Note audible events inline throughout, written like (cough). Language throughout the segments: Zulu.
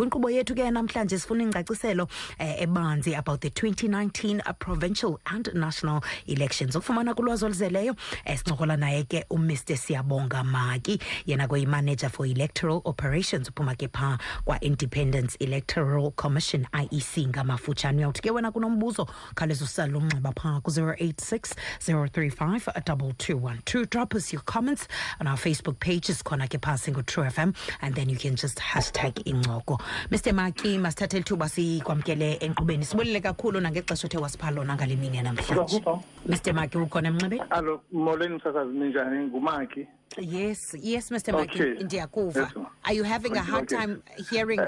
kwinkqubo yethu ke namhlanje sifuna ingcaciselo eh, ebanzi about the 2019 provincial and national elections. Ukufumana kulwazi oluzeleyo eh, sincokola naye ke umr siyabonga maki. Yena kuyimanager for electoral operations uphuma ke phaa kwa-independence electoral commission iec ngamafutshane. Uyawuthi ke wena kunombuzo khawuleza usala umnxeba phaa ku-086 035 2212 drop us your comments on our facebook page khona ke phaa singu-true fm and then you can just hashtag incoko mr maki masithathe lithuba sikwamkele enkqubeni sibulele kakhulu nangexesha othe wasipha lona ngale mini yanamhlanje mr maki ukhona emnxibeni Allo, molweni msasazi ninjani? Ngumaki. yes yes mr Okay. maki ndiyakuva Yes, are you having a hard okay. time hearing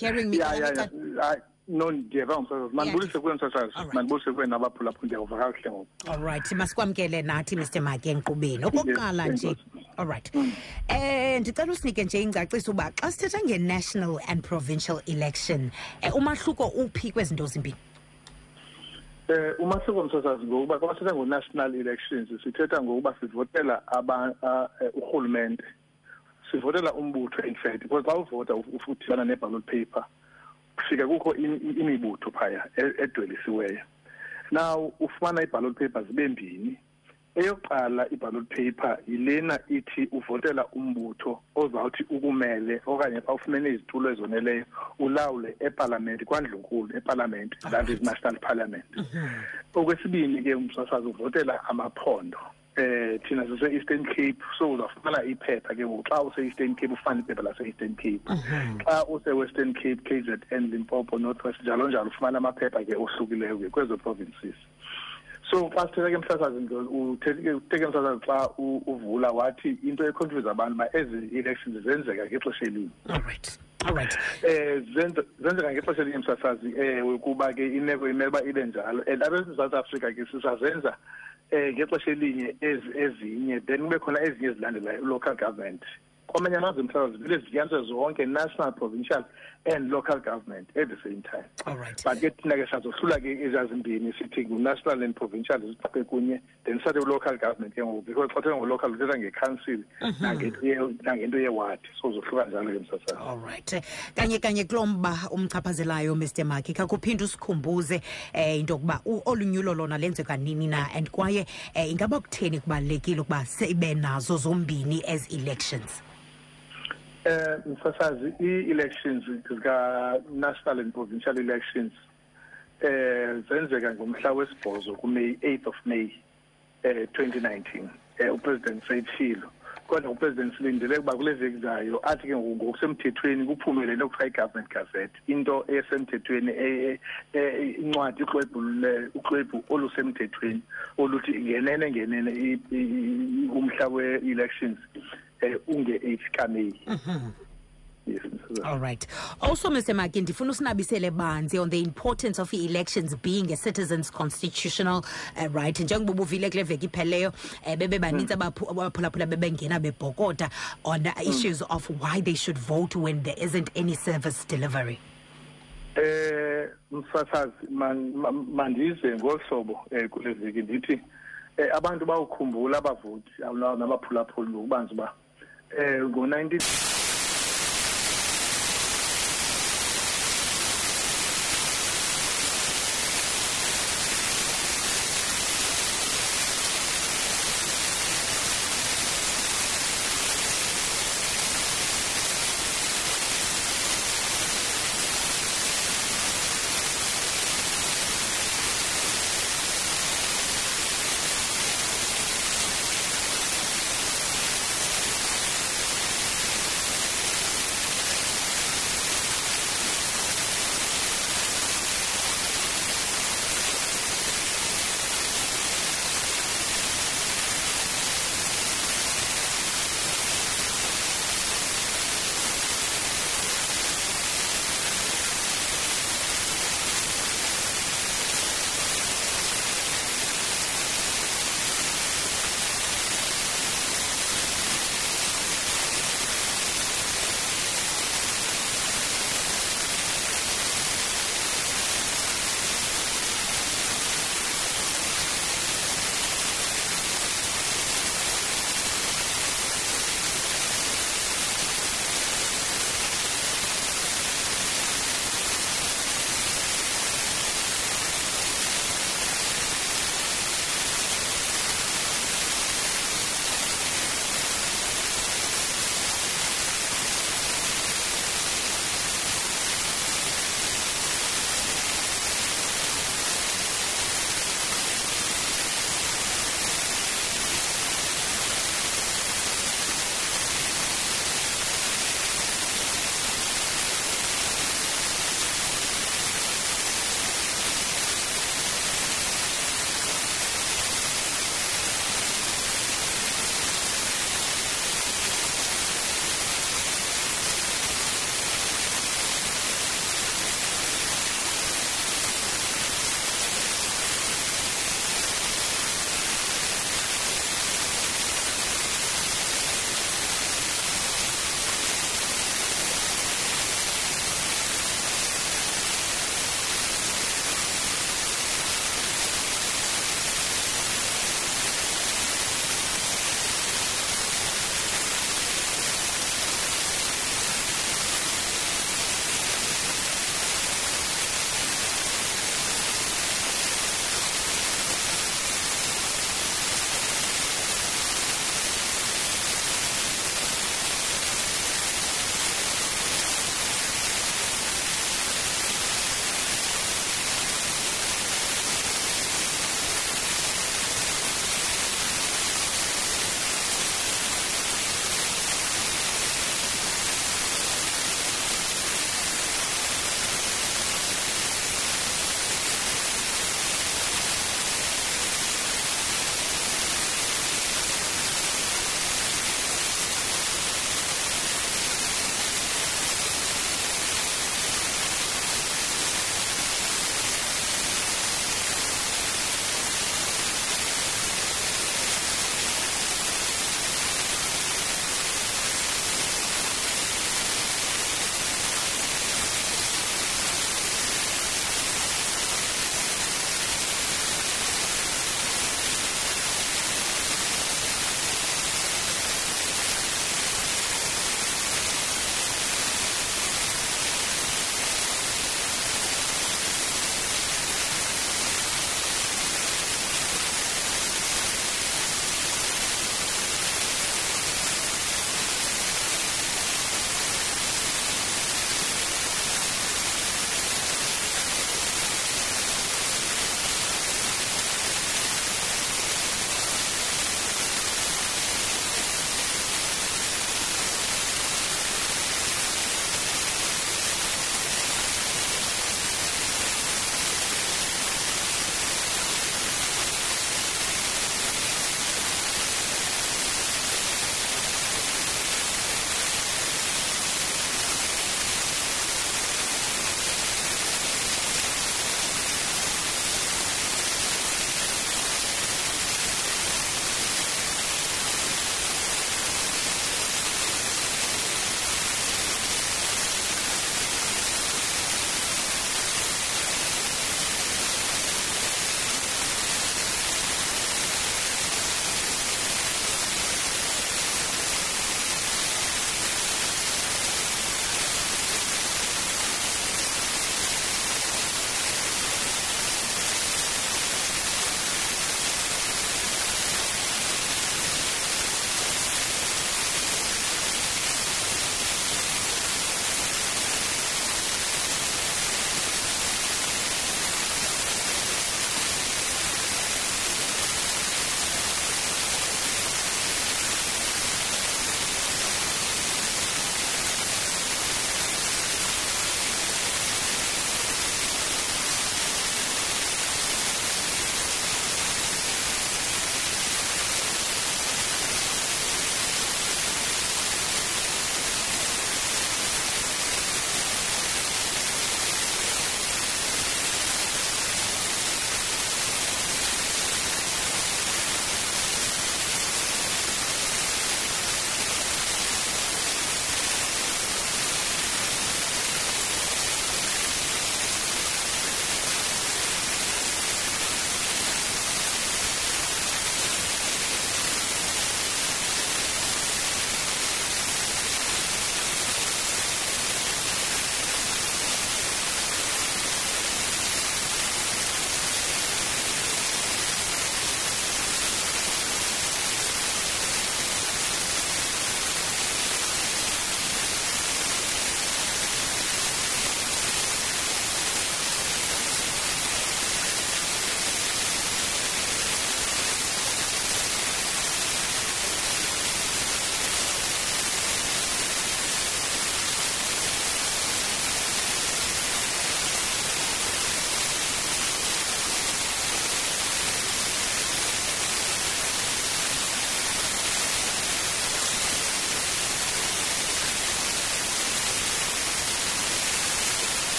hearing me (laughs) Yeah, yeah, yeah. Hayi, No ndiyeva msasazi. Mandibulise kuwe msasazi. Alright. Mandibulise kuwe nabaphulaphula ndiyava kakuhle ngoku. allright masikwamkele nathi mr maki enkqubeni okokuqala Yes, nje enkosi. allright eh ndicela usinike nje ingcaciso uba xa sithetha nge-national and provincial election um umahluko uphi kwezinto zimbini Eh uma siko msasazi ngokuba xa sithetha ngo-national elections sithetha ngokuba sivotela aba a- eh, urhulumente. Sivotela umbutho in fact because xa uvota uf- udibana ne-ballot paper kufika kukho im- im- imibutho phaya e- edwelisiweyo. Now ufumana i-ballot paper zibe mbini. eyokuqala i-ballot paper yilena ithi uvotela umbutho ozawuthi ukumele okanye xa ufumene izitulo ezoneleyo ulawule epalamente kwandlunkulu epalamente that is national parliament okwesibini ke umsasazi uvotela amaphondo eh thina sise Eastern Cape so uzafumana iphepha ke ngoku. Xa use Eastern Cape ufana iphepha lase Eastern Cape mhm. xa use Western Cape KZN Limpopo northwest njalo njalo ufumana amaphepha ke ohlukileyo ke kwezo provinces. So xa sithetha ke mhlasazi uthethe mhlasazi xa uvula wathi into econfuse abantu uba ezi elections zenzeka ngexesha elinye. Allright allright eh zenze- zenzeka ngexesha elinye msasazi ewe kuba ke imeko imele uba ibe njalo. And apha eMzantsi Afrika ke sisazenza eh ngexesha elinye ezi ezinye. Then kube khona ezinye ezilandelayo local government. Kwamanye amazwe msasazi vele zidityaniswe zonke national provincial and local government at the same time. Allright but ke thina ke sazohlula ke ezazimbini sithi ngu-national and provincial zixaxe kunye then sithathe u-local government ke ngoku because xa uthetha ngo-local uthetha ngecouncil nangento ye- nangento yewadi so zohluka njalo ke msasazi allright Eh, kanye kanye kulo mba umchaphazelayo mr maki khakuphinde usikhumbuze um into yokuba u- olu nyulo lona lenzeka nini na and kwaye um ingaba kutheni kubalulekile ukuba sibe nazo zombini as elections? Eh msasazi i-elections zika-national and provincial elections eh zenzeka ngomhla wesibhozo kuMay 8th of May eh 2019 eh upresident sayithilo kodwa upresident silindele ukuba kule veki zayo athi ke ngoku ngokusemthethweni kuphume le nto kuthiwa i-government gazette. Into esemthethweni e- e- e- incwadi uxwebhu uxwebhu olusemthethweni oluthi ngenene ngenene umhla we-elections. Eh unge-8 kaMeyi yes all right also mr maki ndifuna usinabisele banzi on the importance of i-elections being a citizens constitutional uh, right njengoba ubuvile kule veki ipheleyo um bebe banintsi abaphu- abaphulaphula bebengena bebhokota on the issues of why they should vote when there isn't any service delivery eh msasazi man- ma- mandize ngohlobo eh kule veki ndithi eh abantu bawukhumbula abavoti nabaphulaphuli ngokubanzi ba eh ngo-19